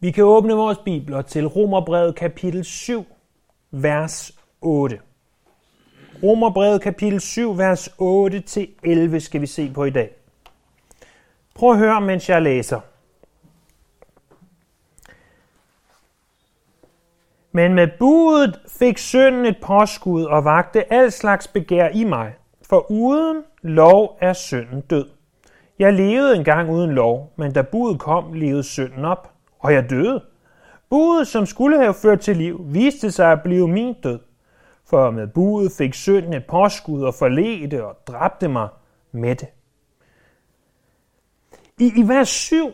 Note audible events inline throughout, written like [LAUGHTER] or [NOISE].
Vi kan åbne vores bibler til Romerbrevet kapitel 7, vers 8. Romerbrevet kapitel 7, vers 8-11 skal vi se på i dag. Prøv at høre, mens jeg læser. Men med budet fik synden et påskud og vagte al slags begær i mig, for uden lov er synden død. Jeg levede engang uden lov, men da budet kom, levede synden op, og jeg døde. Budet, som skulle have ført til liv, viste sig at blive min død. For med budet fik synden et påskud og forledte og dræbte mig med det. I, i vers 7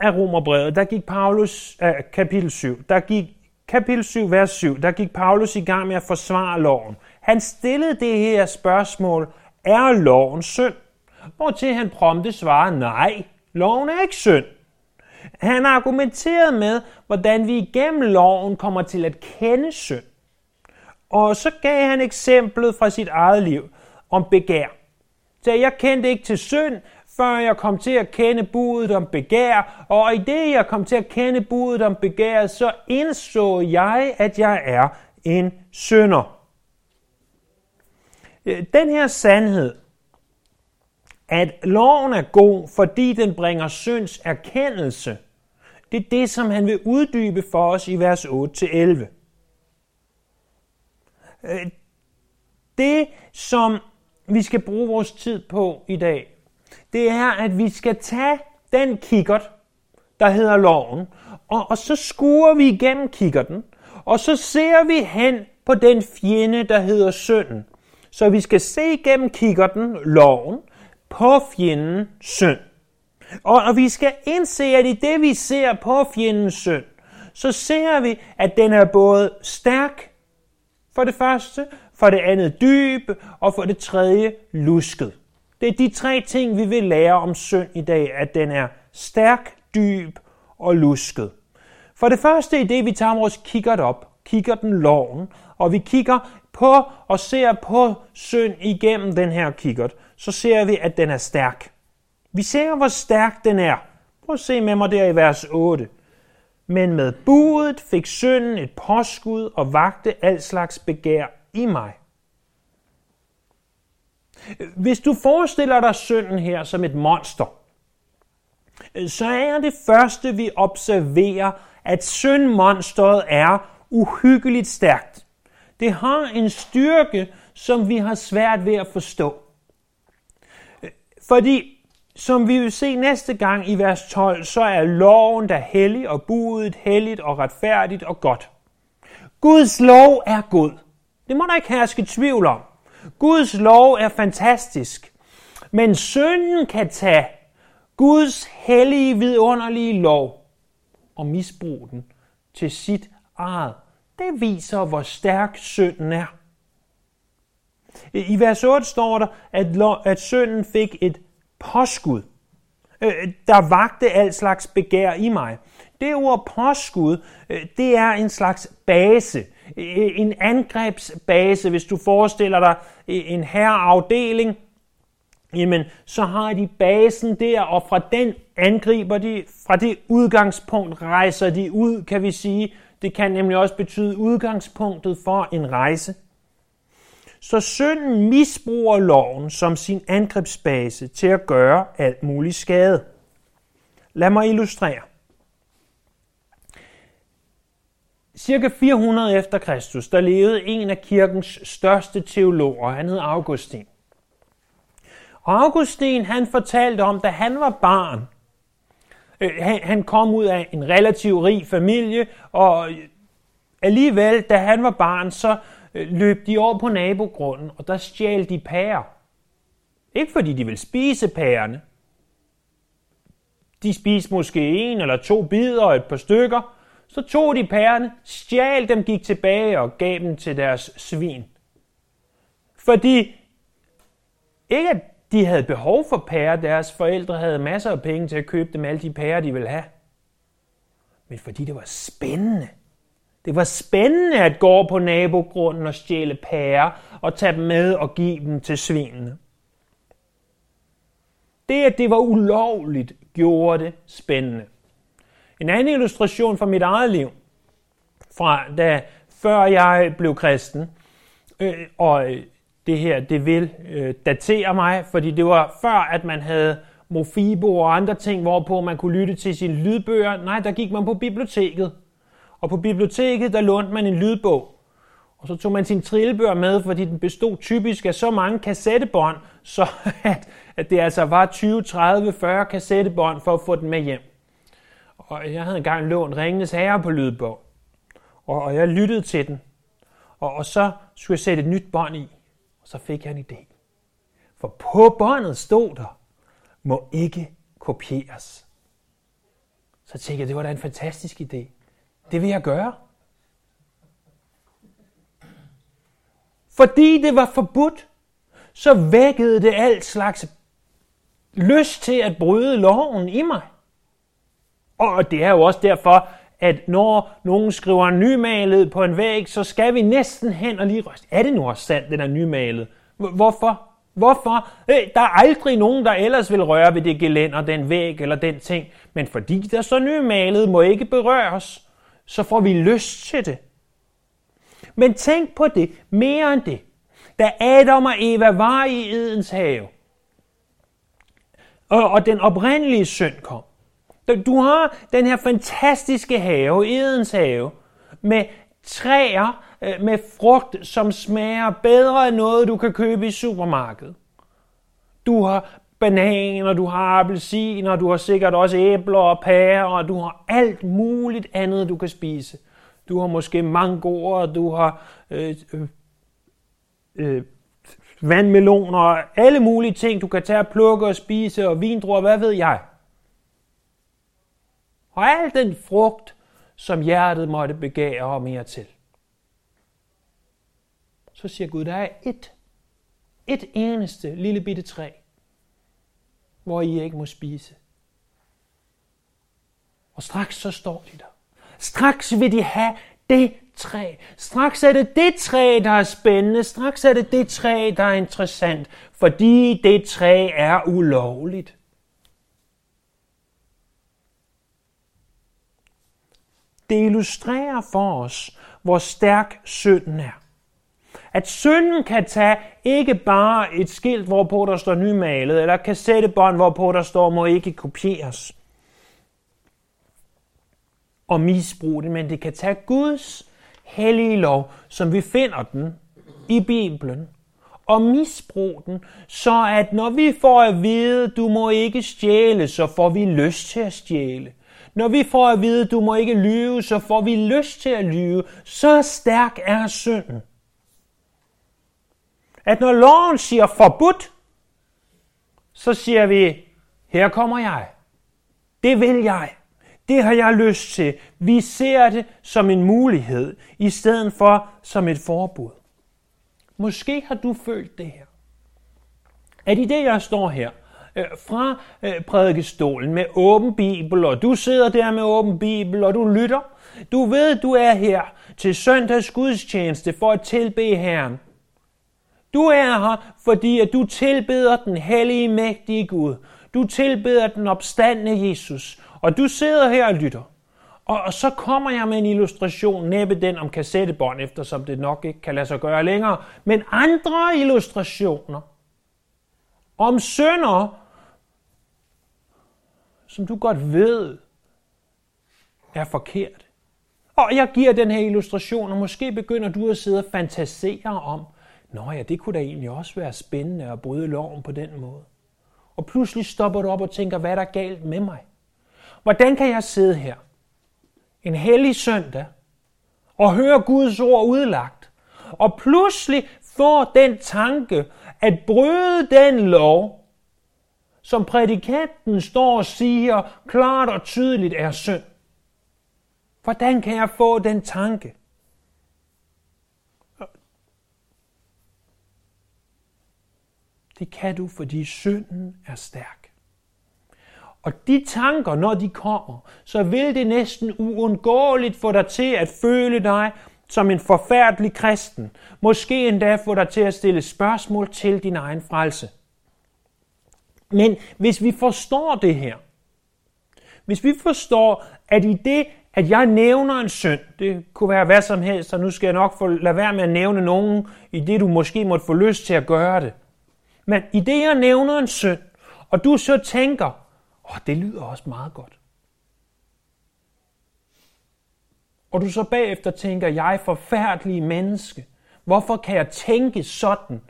af Romerbrevet, der gik Paulus, äh, kapitel 7, der gik kapitel 7, vers 7, der gik Paulus i gang med at forsvare loven. Han stillede det her spørgsmål, er loven synd? Hvortil han prompte svarede, nej, loven er ikke synd. Han argumenterede med, hvordan vi igennem loven kommer til at kende synd. Og så gav han eksemplet fra sit eget liv om begær. Så jeg kendte ikke til synd, før jeg kom til at kende budet om begær, og i det jeg kom til at kende budet om begær, så indså jeg, at jeg er en synder. Øh, den her sandhed, at loven er god, fordi den bringer synds erkendelse, det er det, som han vil uddybe for os i vers 8-11. Øh, det, som vi skal bruge vores tid på i dag, det er, at vi skal tage den kikkert, der hedder loven, og, og så skuer vi igennem kikkerten, og så ser vi hen på den fjende, der hedder synden. Så vi skal se igennem kikkerten, loven, på fjendens synd. Og, og vi skal indse, at i det vi ser på fjendens synd, så ser vi, at den er både stærk, for det første, for det andet dyb, og for det tredje lusket. Det er de tre ting, vi vil lære om synd i dag, at den er stærk, dyb og lusket. For det første i det, vi tager vores kikkert op, kigger den loven, og vi kigger på og ser på synd igennem den her kikkert, så ser vi, at den er stærk. Vi ser, hvor stærk den er. Prøv at se med mig der i vers 8. Men med budet fik synden et påskud og vagte al slags begær i mig. Hvis du forestiller dig synden her som et monster, så er det første, vi observerer, at syndmonstret er uhyggeligt stærkt. Det har en styrke, som vi har svært ved at forstå. Fordi, som vi vil se næste gang i vers 12, så er loven der hellig og budet helligt og retfærdigt og godt. Guds lov er god. Det må der ikke herske tvivl om. Guds lov er fantastisk. Men synden kan tage Guds hellige, vidunderlige lov og misbruge den til sit eget. Det viser, hvor stærk synden er. I vers 8 står der, at, at synden fik et påskud. Øh, der vagte al slags begær i mig. Det ord påskud, øh, det er en slags base, en angrebsbase. Hvis du forestiller dig øh, en herreafdeling, jamen så har de basen der, og fra den angriber de, fra det udgangspunkt rejser de ud, kan vi sige. Det kan nemlig også betyde udgangspunktet for en rejse. Så synden misbruger loven som sin angrebsbase til at gøre alt mulig skade. Lad mig illustrere. Cirka 400 efter Kristus, der levede en af kirkens største teologer, han hed Augustin. Og Augustin, han fortalte om, da han var barn, øh, han kom ud af en relativt rig familie, og alligevel, da han var barn, så Øh, Øh, løb de over på nabogrunden, og der stjal de pærer. Ikke fordi de vil spise pærerne. De spiste måske en eller to bidder og et par stykker. Så tog de pærerne, stjal dem, gik tilbage og gav dem til deres svin. Fordi ikke at de havde behov for pærer, deres forældre havde masser af penge til at købe dem alle de pærer, de ville have. Men fordi det var spændende. Det var spændende at gå på nabogrunden og stjæle pærer og tage dem med og give dem til svinene. Det, at det var ulovligt, gjorde det spændende. En anden illustration fra mit eget liv, fra da før jeg blev kristen, øh, og øh, det her, det vil øh, datere mig, fordi det var før, at man havde Mofibo og andre ting, hvorpå man kunne lytte til sine lydbøger. Nej, der gik man på biblioteket. Og på biblioteket, der lånte man en lydbog. Og så tog man sin trillebør med, fordi den bestod typisk af så mange kassettebånd, så [LAUGHS] at, at det altså var 20, 30, 40 kassettebånd for at få den med hjem. Og jeg havde engang lånt Ringenes Herre på lydbog. Og, og jeg lyttede til den. Og, og så skulle jeg sætte et nyt bånd i. Og så fik jeg en idé. For på båndet stod der, må ikke kopieres. Så tænkte jeg, det var da en fantastisk idé. Det vil jeg gøre. Fordi det var forbudt, så vækkede det alt slags lyst til at bryde loven i mig. Og det er jo også derfor, at når nogen skriver nymalet på en væg, så skal vi næsten hen og lige ryste. Er det nu også sandt, den er nymalet? Hvorfor? Hvorfor? Øh, der er aldrig nogen, der ellers vil røre ved det gelænder, den væg eller den ting. Men fordi der så nymalet må ikke berøres, så får vi lyst til det. Men tænk på det, mere end det. Da Adam og Eva var i Edens have, og, og den oprindelige synd kom, du har den her fantastiske have, Edens have, med træer øh, med frugt, som smager bedre end noget, du kan købe i supermarkedet. Du har bananer, du har appelsiner, du har sikkert også æbler og pærer, og du har alt muligt andet, du kan spise. Du har måske mangoer, du har øh, øh, øh, vandmeloner, alle mulige ting, du kan tage og plukke og spise, og vindruer, hvad ved jeg. Og al den frugt, som hjertet måtte begære og mere til. Så siger Gud, der er et, et eneste lille bitte træ, hvor I ikke må spise. Og straks så står de der. Straks vil de have det træ. Straks er det det træ, der er spændende. Straks er det det træ, der er interessant. Fordi det træ er ulovligt. Det illustrerer for os, hvor stærk synden er. At synden kan tage ikke bare et skilt, hvorpå der står nymalet, eller kassettebånd, hvorpå der står, må ikke kopieres og misbruge det, men det kan tage Guds hellige lov, som vi finder den i Bibelen, og misbruge den, så at når vi får at vide, du må ikke stjæle, så får vi lyst til at stjæle. Når vi får at vide, du må ikke lyve, så får vi lyst til at lyve. Så stærk er synden. At når loven siger forbudt, så siger vi, her kommer jeg. Det vil jeg. Det har jeg lyst til. Vi ser det som en mulighed, i stedet for som et forbud. Måske har du følt det her. At i det, jeg står her, øh, fra øh, prædikestolen med åben bibel, og du sidder der med åben bibel, og du lytter. Du ved, du er her til søndags gudstjeneste for at tilbe Herren. Du er her, fordi at du tilbeder den hellige, mægtige Gud. Du tilbeder den opstandende Jesus. Og du sidder her og lytter. Og, og så kommer jeg med en illustration, næppe den om kassettebånd, eftersom det nok ikke kan lade sig gøre længere, men andre illustrationer om sønder, som du godt ved er forkert. Og jeg giver den her illustration, og måske begynder du at sidde og fantasere om, Nå ja, det kunne da egentlig også være spændende at bryde loven på den måde. Og pludselig stopper du op og tænker, hvad er der galt med mig? Hvordan kan jeg sidde her en hellig søndag og høre Guds ord udlagt, og pludselig få den tanke at bryde den lov, som prædikanten står og siger klart og tydeligt er synd. Hvordan kan jeg få den tanke? Det kan du, fordi synden er stærk. Og de tanker, når de kommer, så vil det næsten uundgåeligt få dig til at føle dig som en forfærdelig kristen. Måske endda få dig til at stille spørgsmål til din egen frelse. Men hvis vi forstår det her, hvis vi forstår, at i det, at jeg nævner en synd, det kunne være hvad som helst, og nu skal jeg nok få, lade være med at nævne nogen, i det du måske måtte få lyst til at gøre det. Men i det, jeg nævner en synd, og du så tænker, åh, det lyder også meget godt. Og du så bagefter tænker, jeg er forfærdelig menneske. Hvorfor kan jeg tænke sådan?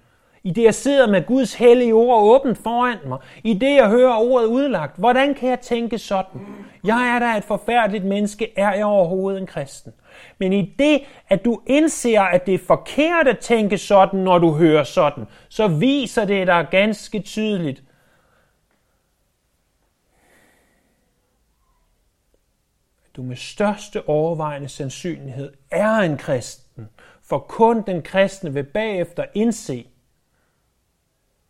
I det, jeg sidder med Guds hellige ord åbent foran mig. I det, jeg hører ordet udlagt. Hvordan kan jeg tænke sådan? Jeg er da et forfærdeligt menneske. Er jeg overhovedet en kristen? Men i det, at du indser, at det er forkert at tænke sådan, når du hører sådan, så viser det dig ganske tydeligt, at du med største overvejende sandsynlighed er en kristen. For kun den kristne vil bagefter indse,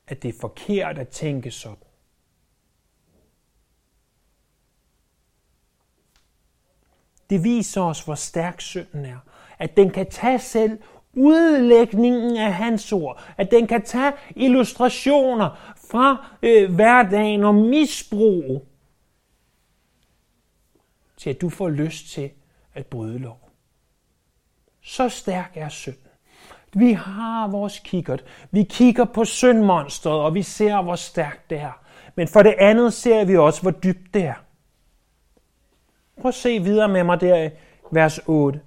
at det er forkert at tænke sådan. Det viser os, hvor stærk synden er. At den kan tage selv udlægningen af hans ord. At den kan tage illustrationer fra øh, hverdagen og misbrug til at du får lyst til at bryde lov. Så stærk er synden. Vi har vores kikkert. Vi kigger på syndmonstret, og vi ser, hvor stærkt det er. Men for det andet ser vi også, hvor dybt det er. Prøv at se videre med mig der i vers 8.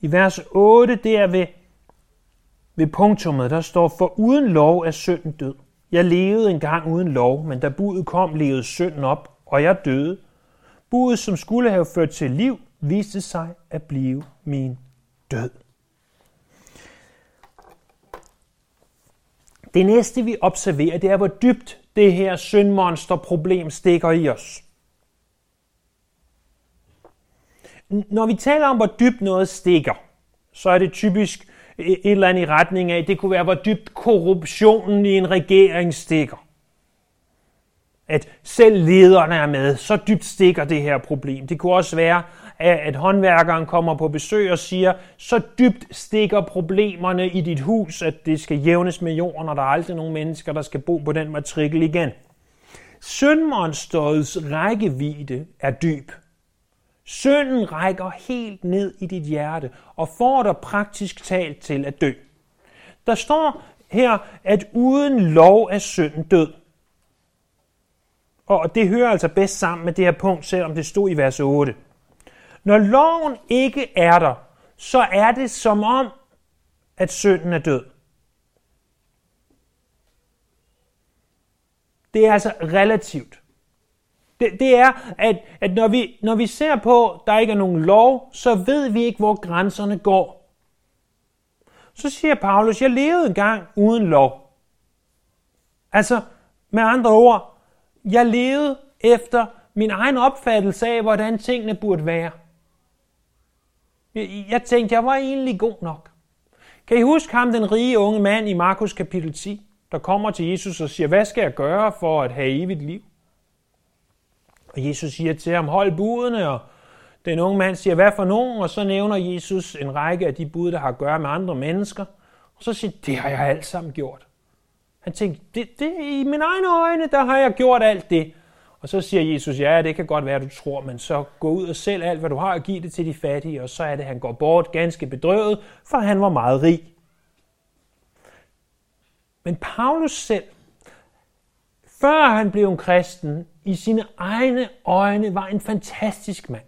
I vers 8, der ved, ved punktummet, der står, for uden lov er synden død. Jeg levede engang uden lov, men da budet kom, levede synden op, og jeg døde. Budet, som skulle have ført til liv, viste sig at blive min død. Det næste, vi observerer, det er, hvor dybt det her syndmonsterproblem stikker i os. Når vi taler om, hvor dybt noget stikker, så er det typisk et eller andet i retning af, det kunne være, hvor dybt korruptionen i en regering stikker. At selv lederne er med, så dybt stikker det her problem. Det kunne også være, at håndværkeren kommer på besøg og siger, så dybt stikker problemerne i dit hus, at det skal jævnes med jorden, og der er aldrig nogen mennesker, der skal bo på den matrikel igen. Syndmonsterets rækkevidde er dyb. Synden rækker helt ned i dit hjerte og får dig praktisk talt til at dø. Der står her, at uden lov er synden død. Og det hører altså bedst sammen med det her punkt, selvom det stod i vers 8. Når loven ikke er der, så er det som om, at synden er død. Det er altså relativt. Det, det er, at, at når, vi, når vi ser på, at der ikke er nogen lov, så ved vi ikke, hvor grænserne går. Så siger Paulus, jeg levede engang uden lov. Altså, med andre ord, jeg levede efter min egen opfattelse af, hvordan tingene burde være. Jeg tænkte, jeg var egentlig god nok. Kan I huske ham, den rige unge mand i Markus kapitel 10, der kommer til Jesus og siger, hvad skal jeg gøre for at have evigt liv? Og Jesus siger til ham, hold budene, og den unge mand siger, hvad for nogen? Og så nævner Jesus en række af de bud, der har at gøre med andre mennesker. Og så siger det har jeg alt sammen gjort. Han tænkte, det, det, i mine egne øjne, der har jeg gjort alt det. Og så siger Jesus, ja, det kan godt være, du tror, men så gå ud og sælg alt, hvad du har, og giv det til de fattige. Og så er det, at han går bort ganske bedrøvet, for han var meget rig. Men Paulus selv, før han blev en kristen, i sine egne øjne var en fantastisk mand.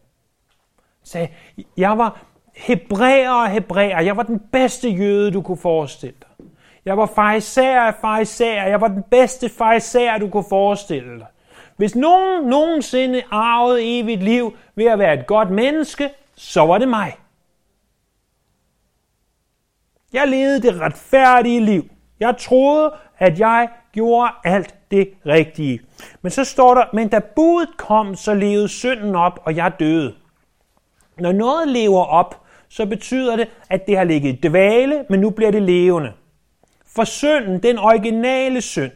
Han sagde, jeg var hebræer og hebræer, jeg var den bedste jøde, du kunne forestille dig. Jeg var farisæer af farisæer, jeg var den bedste farisæer, du kunne forestille dig. Hvis nogen nogensinde arvede evigt liv ved at være et godt menneske, så var det mig. Jeg levede det retfærdige liv. Jeg troede, at jeg gjorde alt det rigtige. Men så står der, men da budet kom, så levede synden op, og jeg døde. Når noget lever op, så betyder det, at det har ligget i dvale, men nu bliver det levende. For synden, den originale synd,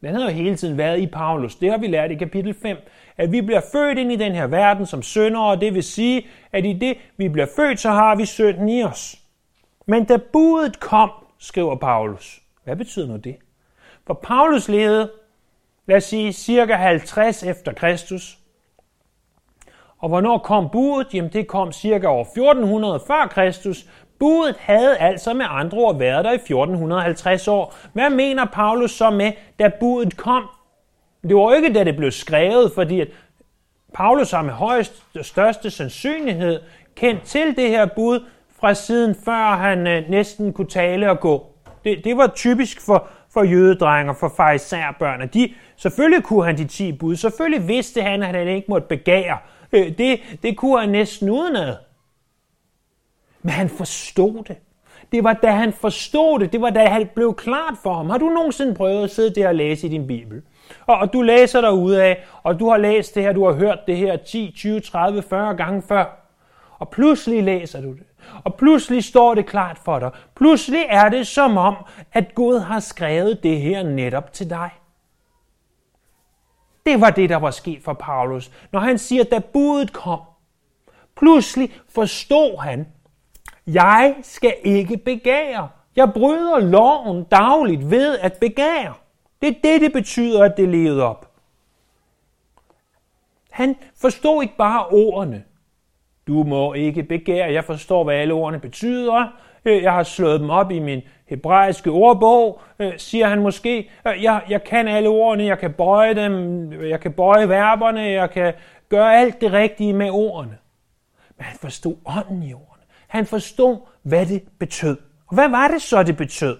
den har jo hele tiden været i Paulus. Det har vi lært i kapitel 5. At vi bliver født ind i den her verden som syndere, og det vil sige, at i det, vi bliver født, så har vi synden i os. Men da budet kom, skriver Paulus. Hvad betyder nu det? For Paulus levede, lad os sige, cirka 50 efter Kristus. Og hvornår kom budet? Jamen det kom cirka år 1400 før Kristus. Budet havde altså med andre ord været der i 1450 år. Hvad mener Paulus så med, da budet kom? Det var ikke, da det blev skrevet, fordi at Paulus har med højst største sandsynlighed kendt til det her bud fra siden før han øh, næsten kunne tale og gå. Det, det var typisk for, for jødedrenger, for farisærbørn. De, selvfølgelig kunne han de 10 bud. Selvfølgelig vidste han, at han ikke måtte begære. Øh, det, det kunne han næsten udenad. Men han forstod det. Det var da han forstod det, det var da han blev klart for ham. Har du nogensinde prøvet at sidde der og læse i din bibel? Og, og du læser dig af, og du har læst det her, du har hørt det her 10, 20, 30, 40 gange før. Og pludselig læser du det. Og pludselig står det klart for dig. Pludselig er det som om, at Gud har skrevet det her netop til dig. Det var det, der var sket for Paulus, når han siger, da budet kom. Pludselig forstod han, jeg skal ikke begære. Jeg bryder loven dagligt ved at begære. Det er det, det betyder, at det levede op. Han forstod ikke bare ordene. Du må ikke begære. Jeg forstår, hvad alle ordene betyder. Øh, jeg har slået dem op i min hebraiske ordbog, øh, siger han måske. Øh, jeg, jeg kan alle ordene, jeg kan bøje dem, jeg kan bøje verberne, jeg kan gøre alt det rigtige med ordene. Men han forstod ånden i ordene. Han forstod, hvad det betød. Og hvad var det så, det betød?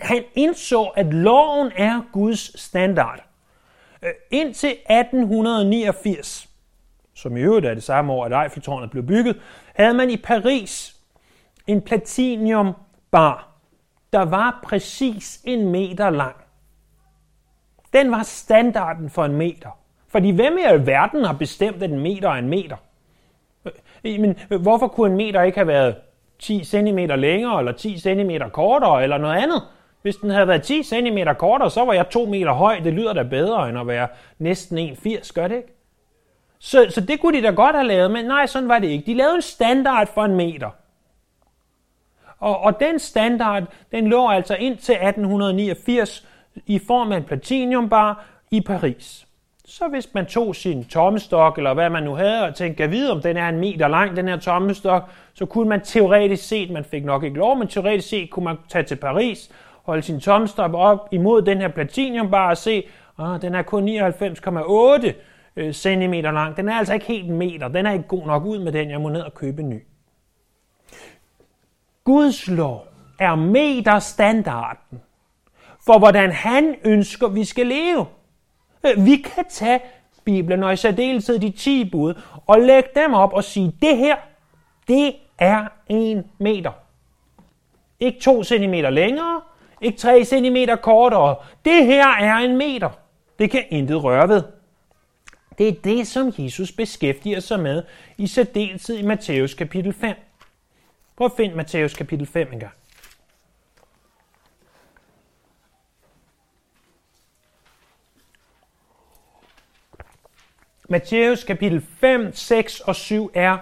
Han indså, at loven er Guds standard. Øh, indtil 1889, som i øvrigt er det samme år, at Eiffeltårnet blev bygget, havde man i Paris en platiniumbar, der var præcis en meter lang. Den var standarden for en meter. Fordi hvem i alverden har bestemt, at en meter er en meter? Men hvorfor kunne en meter ikke have været 10 cm længere, eller 10 cm kortere, eller noget andet? Hvis den havde været 10 cm kortere, så var jeg 2 meter høj. Det lyder da bedre, end at være næsten 1,80, gør det ikke? Så, så det kunne de da godt have lavet, men nej, sådan var det ikke. De lavede en standard for en meter. Og, og den standard, den lå altså indtil 1889 i form af en platiniumbar i Paris. Så hvis man tog sin tommestok, eller hvad man nu havde, og tænkte, at vide, om den er en meter lang, den her tommestok, så kunne man teoretisk set, man fik nok ikke lov, men teoretisk set kunne man tage til Paris, holde sin tommestok op imod den her platiniumbar og se, at den er kun 99,8 øh, cm lang. Den er altså ikke helt en meter. Den er ikke god nok ud med den. Jeg må ned og købe en ny. Guds lov er meterstandarden for, hvordan han ønsker, vi skal leve. Øh, vi kan tage Bibelen, og i særdeleshed de 10 bud, og lægge dem op og sige, det her, det er en meter. Ikke 2 cm længere, ikke 3 cm kortere. Det her er en meter. Det kan intet røre ved. Det er det, som Jesus beskæftiger sig med i særdeleshed i Matthæus kapitel 5. Prøv at finde Matthæus kapitel 5 engang. Matthæus kapitel 5, 6 og 7 er,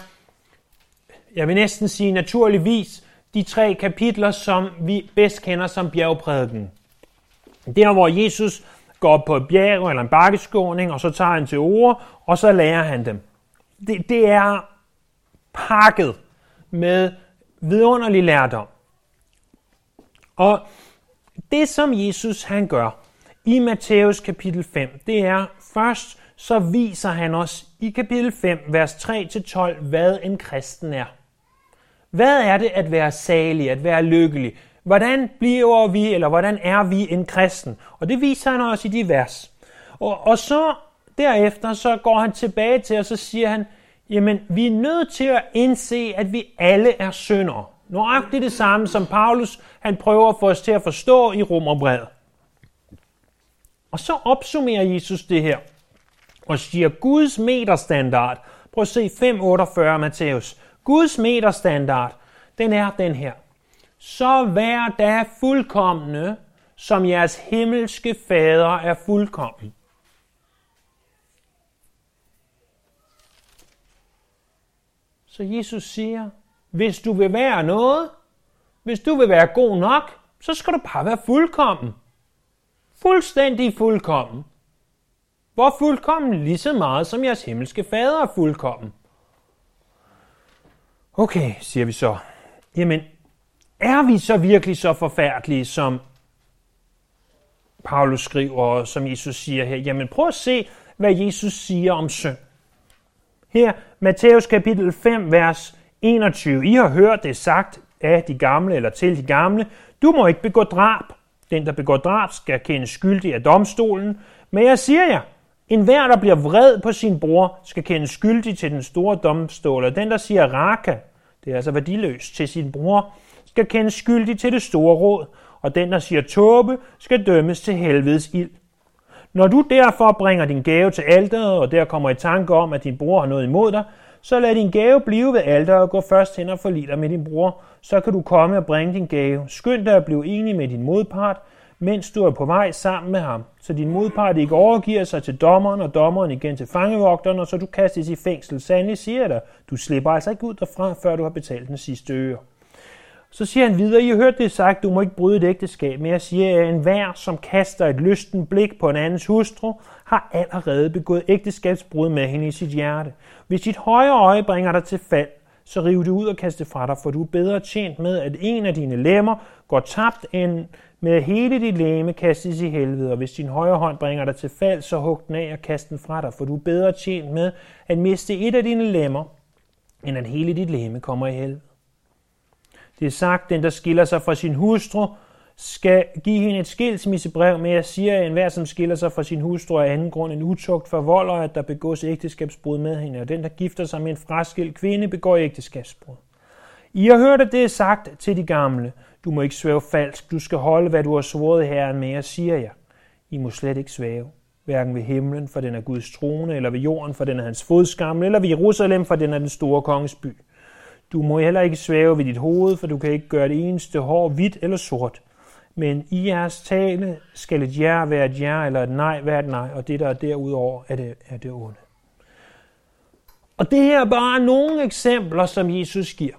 jeg vil næsten sige naturligvis, de tre kapitler, som vi bedst kender som bjergprædiken. Der, hvor Jesus går op på et bjerg eller en bakkeskåning, og så tager han til ord, og så lærer han dem. Det, det er pakket med vidunderlig lærdom. Og det, som Jesus han gør i Matthæus kapitel 5, det er først, så viser han os i kapitel 5, vers 3-12, hvad en kristen er. Hvad er det at være salig, at være lykkelig? Hvordan bliver vi, eller hvordan er vi en kristen? Og det viser han også i de vers. Og, og så derefter, så går han tilbage til, og så siger han, jamen, vi er nødt til at indse, at vi alle er syndere. Nøjagtigt det samme, som Paulus han prøver at få os til at forstå i Romerbrevet. Og så opsummerer Jesus det her og siger, Guds meterstandard, prøv at se 5.48 Matthæus, Guds meterstandard, den er den her. Så vær da fuldkommende, som jeres himmelske fader er fuldkommen. Så Jesus siger, hvis du vil være noget, hvis du vil være god nok, så skal du bare være fuldkommen. Fuldstændig fuldkommen. Hvor fuldkommen lige så meget som jeres himmelske fader er fuldkommen. Okay, siger vi så. Jamen, er vi så virkelig så forfærdelige, som Paulus skriver, og som Jesus siger her? Jamen, prøv at se, hvad Jesus siger om synd. Her, Matthæus kapitel 5, vers 21. I har hørt det sagt af de gamle, eller til de gamle, du må ikke begå drab. Den, der begår drab, skal kendes skyldig af domstolen. Men jeg siger jer, en hver, der bliver vred på sin bror, skal kendes skyldig til den store domstol. Og den, der siger raka, det er altså værdiløst, til sin bror, skal kendes skyldig til det store råd. Og den, der siger tåbe, skal dømmes til helvedes ild. Når du derfor bringer din gave til alteret, og der kommer i tanke om, at din bror har noget imod dig, så lad din gave blive ved alteret og gå først hen og forlige dig med din bror. Så kan du komme og bringe din gave. Skynd dig at blive enig med din modpart, mens du er på vej sammen med ham, så din modpart ikke overgiver sig til dommeren og dommeren igen til fangevogteren, og så du kastes i fængsel. Sandelig siger dig, du slipper altså ikke ud derfra, før du har betalt den sidste øre. Så siger han videre, I har hørt det sagt, du må ikke bryde et ægteskab, men jeg siger, at enhver, som kaster et lysten blik på en andens hustru, har allerede begået ægteskabsbrud med hende i sit hjerte. Hvis dit højre øje bringer dig til fald, så riv det ud og kast det fra dig, for du er bedre tjent med, at en af dine lemmer går tabt, end med hele dit læme kastes i helvede. Og hvis din højre hånd bringer dig til fald, så hug den af og kast den fra dig, for du er bedre tjent med at miste et af dine lemmer, end at hele dit læme kommer i helvede. Det er sagt, den der skiller sig fra sin hustru, skal give hende et skilsmissebrev med at sige, at enhver, som skiller sig fra sin hustru af anden grund en utugt forvolder, at der begås ægteskabsbrud med hende, og den, der gifter sig med en fraskilt kvinde, begår ægteskabsbrud. I har hørt, at det er sagt til de gamle. Du må ikke svæve falsk. Du skal holde, hvad du har svoret herren med, og siger jeg. I må slet ikke svæve. Hverken ved himlen, for den er Guds trone, eller ved jorden, for den er hans fodskammel, eller ved Jerusalem, for den er den store konges by. Du må heller ikke svæve ved dit hoved, for du kan ikke gøre det eneste hår hvidt eller sort. Men i jeres tale skal et ja være et ja, eller et nej være et nej, og det, der er derudover, er det, er det onde. Og det her er bare nogle eksempler, som Jesus giver.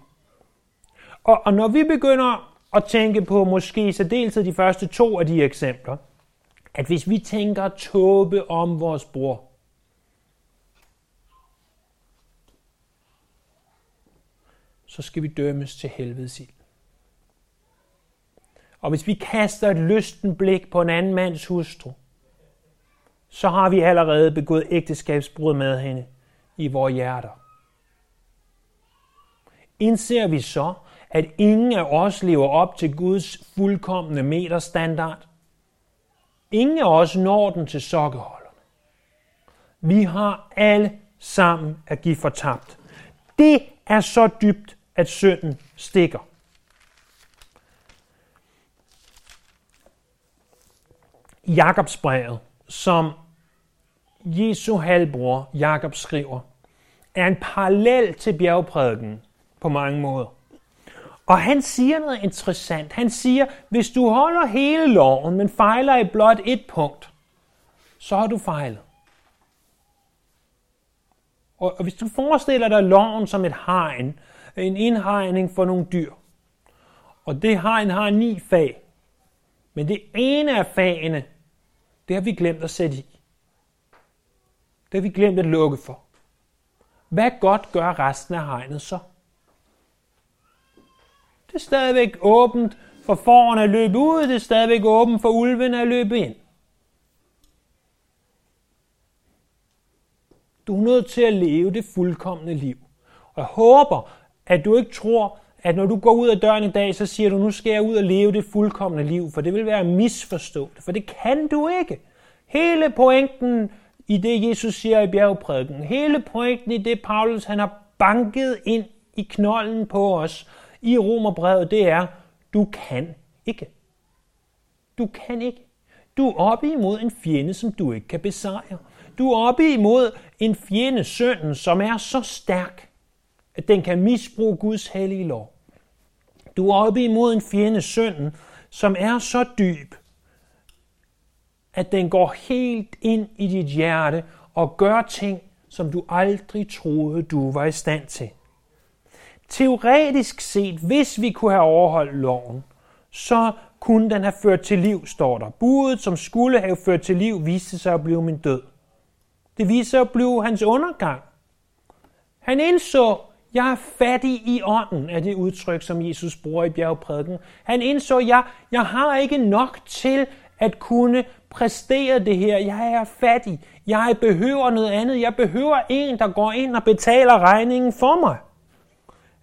Og, og når vi begynder at tænke på måske så deltid de første to af de eksempler, at hvis vi tænker tåbe om vores bror, så skal vi dømmes til helvedes ild. Og hvis vi kaster et lysten blik på en anden mands hustru, så har vi allerede begået ægteskabsbrud med hende i vores hjerter. Indser vi så, at ingen af os lever op til Guds fuldkommende meterstandard? Ingen af os når den til sokkeholderne. Vi har alle sammen at give fortabt. Det er så dybt, at synden stikker. Jakobsbrevet, som Jesu halvbror Jakob skriver, er en parallel til bjergprædiken på mange måder. Og han siger noget interessant. Han siger, hvis du holder hele loven, men fejler i blot et punkt, så har du fejlet. Og hvis du forestiller dig loven som et hegn, en indhegning for nogle dyr, og det hegn har ni fag, men det ene af fagene, det har vi glemt at sætte i. Det har vi glemt at lukke for. Hvad godt gør resten af hegnet så? Det er stadigvæk åbent for forerne at løbe ud, det er stadigvæk åbent for ulven at løbe ind. Du er nødt til at leve det fuldkommende liv. Og jeg håber, at du ikke tror, at når du går ud af døren i dag, så siger du, nu skal jeg ud og leve det fuldkommende liv, for det vil være misforstået, for det kan du ikke. Hele pointen i det, Jesus siger i bjergprædiken, hele pointen i det, Paulus han har banket ind i knollen på os, i Romerbrevet, det er, du kan ikke. Du kan ikke. Du er oppe imod en fjende, som du ikke kan besejre. Du er oppe imod en fjende, synden, som er så stærk, at den kan misbruge Guds hellige lov. Du er oppe imod en fjende, synden, som er så dyb, at den går helt ind i dit hjerte og gør ting, som du aldrig troede, du var i stand til. Teoretisk set, hvis vi kunne have overholdt loven, så kunne den have ført til liv, står der. Budet, som skulle have ført til liv, viste sig at blive min død. Det viste sig at blive hans undergang. Han indså, jeg er fattig i ånden, er det udtryk, som Jesus bruger i bjergprædiken. Han indså, jeg, jeg har ikke nok til at kunne præstere det her. Jeg er fattig. Jeg behøver noget andet. Jeg behøver en, der går ind og betaler regningen for mig.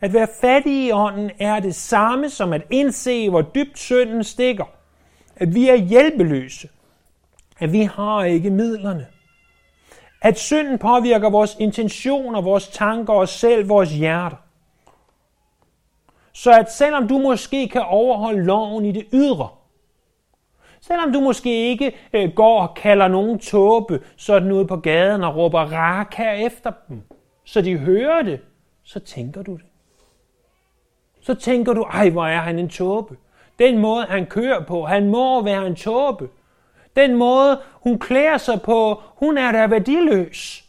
At være fattig i ånden er det samme som at indse, hvor dybt synden stikker. At vi er hjælpeløse. At vi har ikke midlerne. At synden påvirker vores intentioner, vores tanker og selv vores hjerter. Så at selvom du måske kan overholde loven i det ydre, selvom du måske ikke øh, går og kalder nogen tåbe sådan ude på gaden og råber raka efter dem, så de hører det, så tænker du det. Så tænker du, ej hvor er han en tåbe. Den måde han kører på, han må være en tåbe. Den måde, hun klæder sig på, hun er da værdiløs.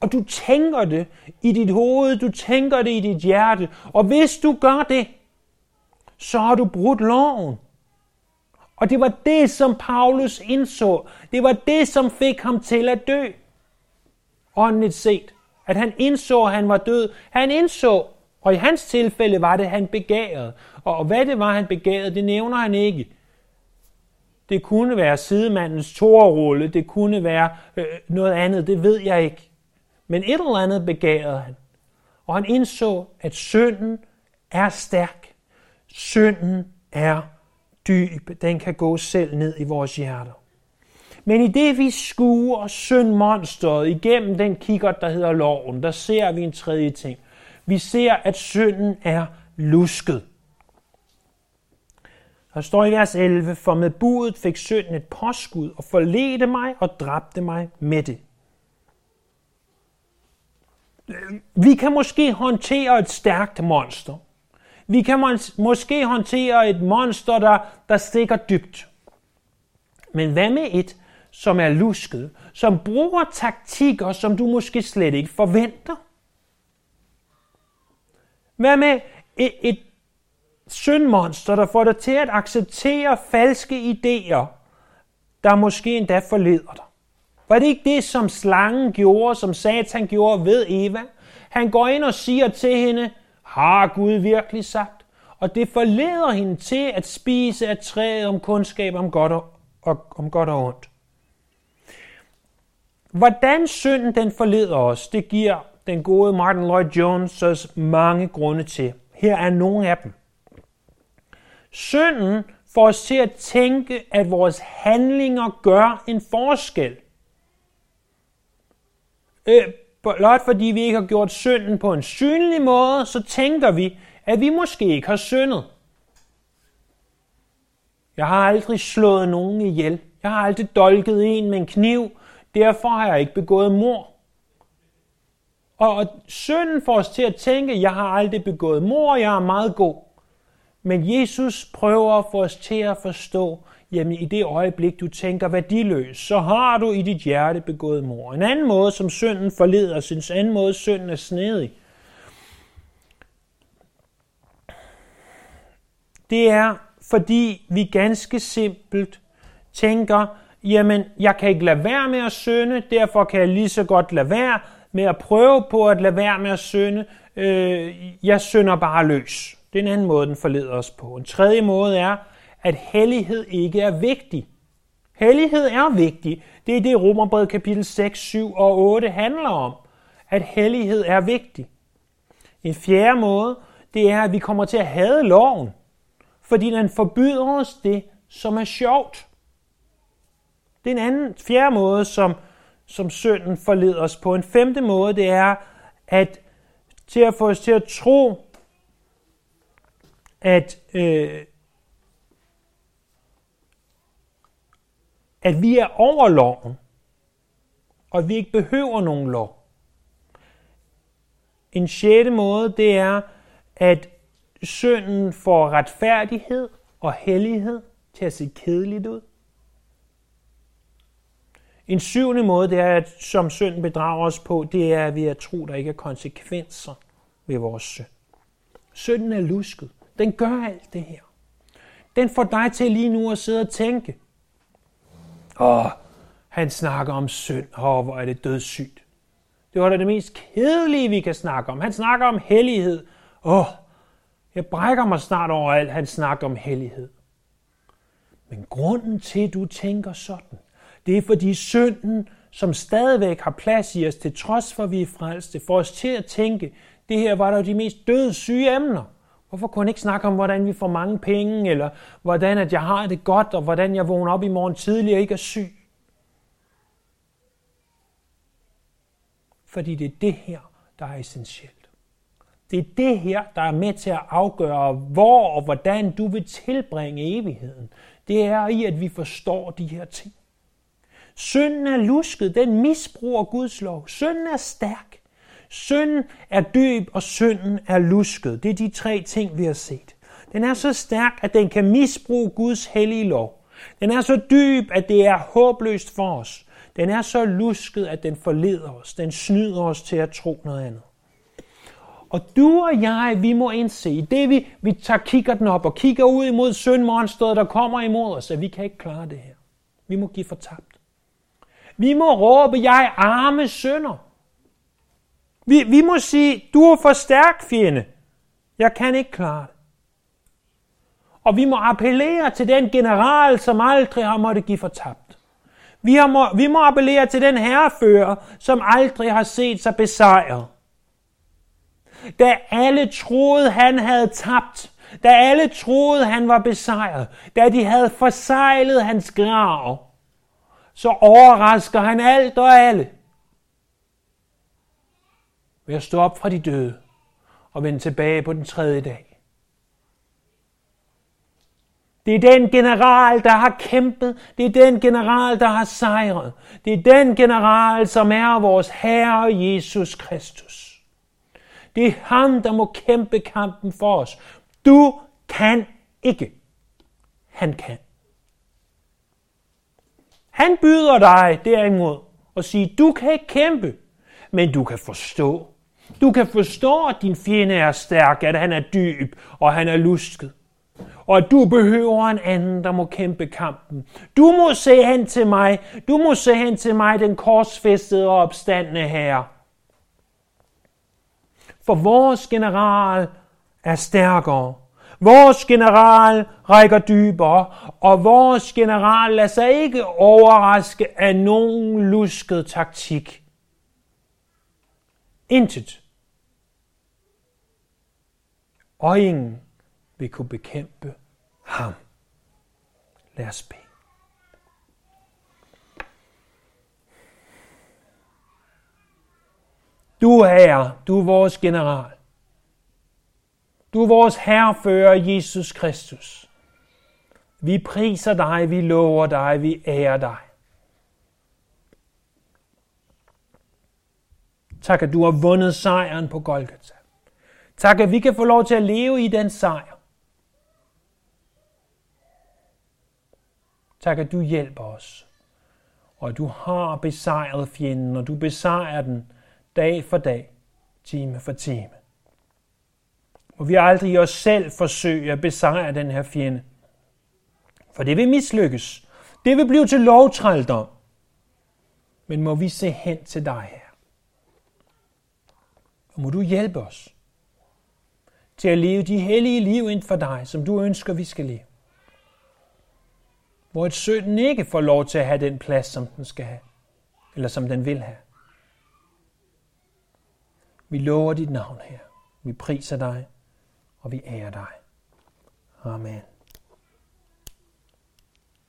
Og du tænker det i dit hoved, du tænker det i dit hjerte. Og hvis du gør det, så har du brudt loven. Og det var det, som Paulus indså. Det var det, som fik ham til at dø. Åndeligt set. At han indså, at han var død. Han indså, og i hans tilfælde var det, han begærede. Og hvad det var, han begærede, det nævner han ikke. Det kunne være sidemandens torrulle, det kunne være øh, noget andet, det ved jeg ikke. Men et eller andet begærede han. Og han indså, at synden er stærk. Synden er dyb. Den kan gå selv ned i vores hjerter. Men i det vi skuer syndmonstret igennem den kikker, der hedder loven, der ser vi en tredje ting. Vi ser, at synden er lusket. Der står i vers 11, for med budet fik synden et påskud og forledte mig og dræbte mig med det. Vi kan måske håndtere et stærkt monster. Vi kan mås- måske håndtere et monster, der, der stikker dybt. Men hvad med et, som er lusket, som bruger taktikker, som du måske slet ikke forventer? Hvad med et, et syndmonster, der får dig til at acceptere falske idéer, der måske endda forleder dig. Var det ikke det, som slangen gjorde, som Satan gjorde ved Eva? Han går ind og siger til hende, har Gud virkelig sagt? Og det forleder hende til at spise af træet om kundskab om godt og, og, om godt og ondt. Hvordan synden den forleder os, det giver den gode Martin Lloyd Jones mange grunde til. Her er nogle af dem. Synden får os til at tænke, at vores handlinger gør en forskel. Øh, blot fordi vi ikke har gjort synden på en synlig måde, så tænker vi, at vi måske ikke har syndet. Jeg har aldrig slået nogen ihjel. Jeg har aldrig dolket en med en kniv. Derfor har jeg ikke begået mor. Og synden får os til at tænke, at jeg har aldrig begået mor, jeg er meget god. Men Jesus prøver at få os til at forstå, jamen i det øjeblik, du tænker værdiløs, så har du i dit hjerte begået mor. En anden måde, som synden forleder os, en anden måde, synden er snedig, det er, fordi vi ganske simpelt tænker, jamen jeg kan ikke lade være med at synde, derfor kan jeg lige så godt lade være med at prøve på at lade være med at synde. Øh, jeg synder bare løs. Det er en anden måde, den forleder os på. En tredje måde er, at hellighed ikke er vigtig. Hellighed er vigtig. Det er det, Romerbrevet kapitel 6, 7 og 8 handler om. At hellighed er vigtig. En fjerde måde, det er, at vi kommer til at hade loven, fordi den forbyder os det, som er sjovt. Det er en anden fjerde måde, som, som synden forleder os på. En femte måde, det er at til at få os til at tro, at, øh, at vi er over loven, og at vi ikke behøver nogen lov. En sjette måde, det er, at synden får retfærdighed og hellighed til at se kedeligt ud. En syvende måde, det er, at som synden bedrager os på, det er ved at tro, der ikke er konsekvenser ved vores synd. Synden er lusket. Den gør alt det her. Den får dig til lige nu at sidde og tænke, åh, han snakker om synd. Åh, hvor er det dødssygt. Det var da det mest kedelige, vi kan snakke om. Han snakker om hellighed. Åh, jeg brækker mig snart over alt, han snakker om hellighed. Men grunden til, at du tænker sådan, det er fordi synden, som stadigvæk har plads i os, til trods for, at vi er frelste, får os til at tænke, det her var da de mest dødssyge emner. Hvorfor kunne han ikke snakke om, hvordan vi får mange penge, eller hvordan at jeg har det godt, og hvordan jeg vågner op i morgen tidlig og ikke er syg? Fordi det er det her, der er essentielt. Det er det her, der er med til at afgøre, hvor og hvordan du vil tilbringe evigheden. Det er i, at vi forstår de her ting. Synden er lusket, den misbruger Guds lov. Synden er stærk. Synden er dyb, og synden er lusket. Det er de tre ting, vi har set. Den er så stærk, at den kan misbruge Guds hellige lov. Den er så dyb, at det er håbløst for os. Den er så lusket, at den forleder os. Den snyder os til at tro noget andet. Og du og jeg, vi må indse, det vi, vi tager kigger den op og kigger ud imod syndmonstret, der kommer imod os, at vi kan ikke klare det her. Vi må give fortabt. Vi må råbe, jeg arme sønder. Vi, vi må sige, du er for stærk, fjende. Jeg kan ikke klare det. Og vi må appellere til den general, som aldrig har måttet give fortabt. Vi, har må, vi må appellere til den herrefører, som aldrig har set sig besejret. Da alle troede, han havde tabt, da alle troede, han var besejret, da de havde forsejlet hans grav, så overrasker han alt og alle ved at stå op fra de døde og vende tilbage på den tredje dag. Det er den general, der har kæmpet. Det er den general, der har sejret. Det er den general, som er vores Herre Jesus Kristus. Det er ham, der må kæmpe kampen for os. Du kan ikke. Han kan. Han byder dig derimod og siger, du kan ikke kæmpe, men du kan forstå. Du kan forstå, at din fjende er stærk, at han er dyb og han er lusket. Og at du behøver en anden, der må kæmpe kampen. Du må se hen til mig. Du må se hen til mig, den korsfæstede og opstandende herre. For vores general er stærkere. Vores general rækker dybere, og vores general lader sig ikke overraske af nogen lusket taktik. Intet. Og ingen vil kunne bekæmpe ham. Lad os bede. Du er, du er vores general. Du er vores herrefører, Jesus Kristus. Vi priser dig, vi lover dig, vi ærer dig. Tak, at du har vundet sejren på Golgata. Tak, at vi kan få lov til at leve i den sejr. Tak, at du hjælper os, og at du har besejret fjenden, og du besejrer den dag for dag, time for time. Og vi aldrig i os selv forsøge at besejre den her fjende. For det vil mislykkes. Det vil blive til lovtrældom. Men må vi se hen til dig her. Og må du hjælpe os til at leve de hellige liv ind for dig, som du ønsker, vi skal leve. Hvor et synden ikke får lov til at have den plads, som den skal have, eller som den vil have. Vi lover dit navn her. Vi priser dig, og vi ærer dig. Amen.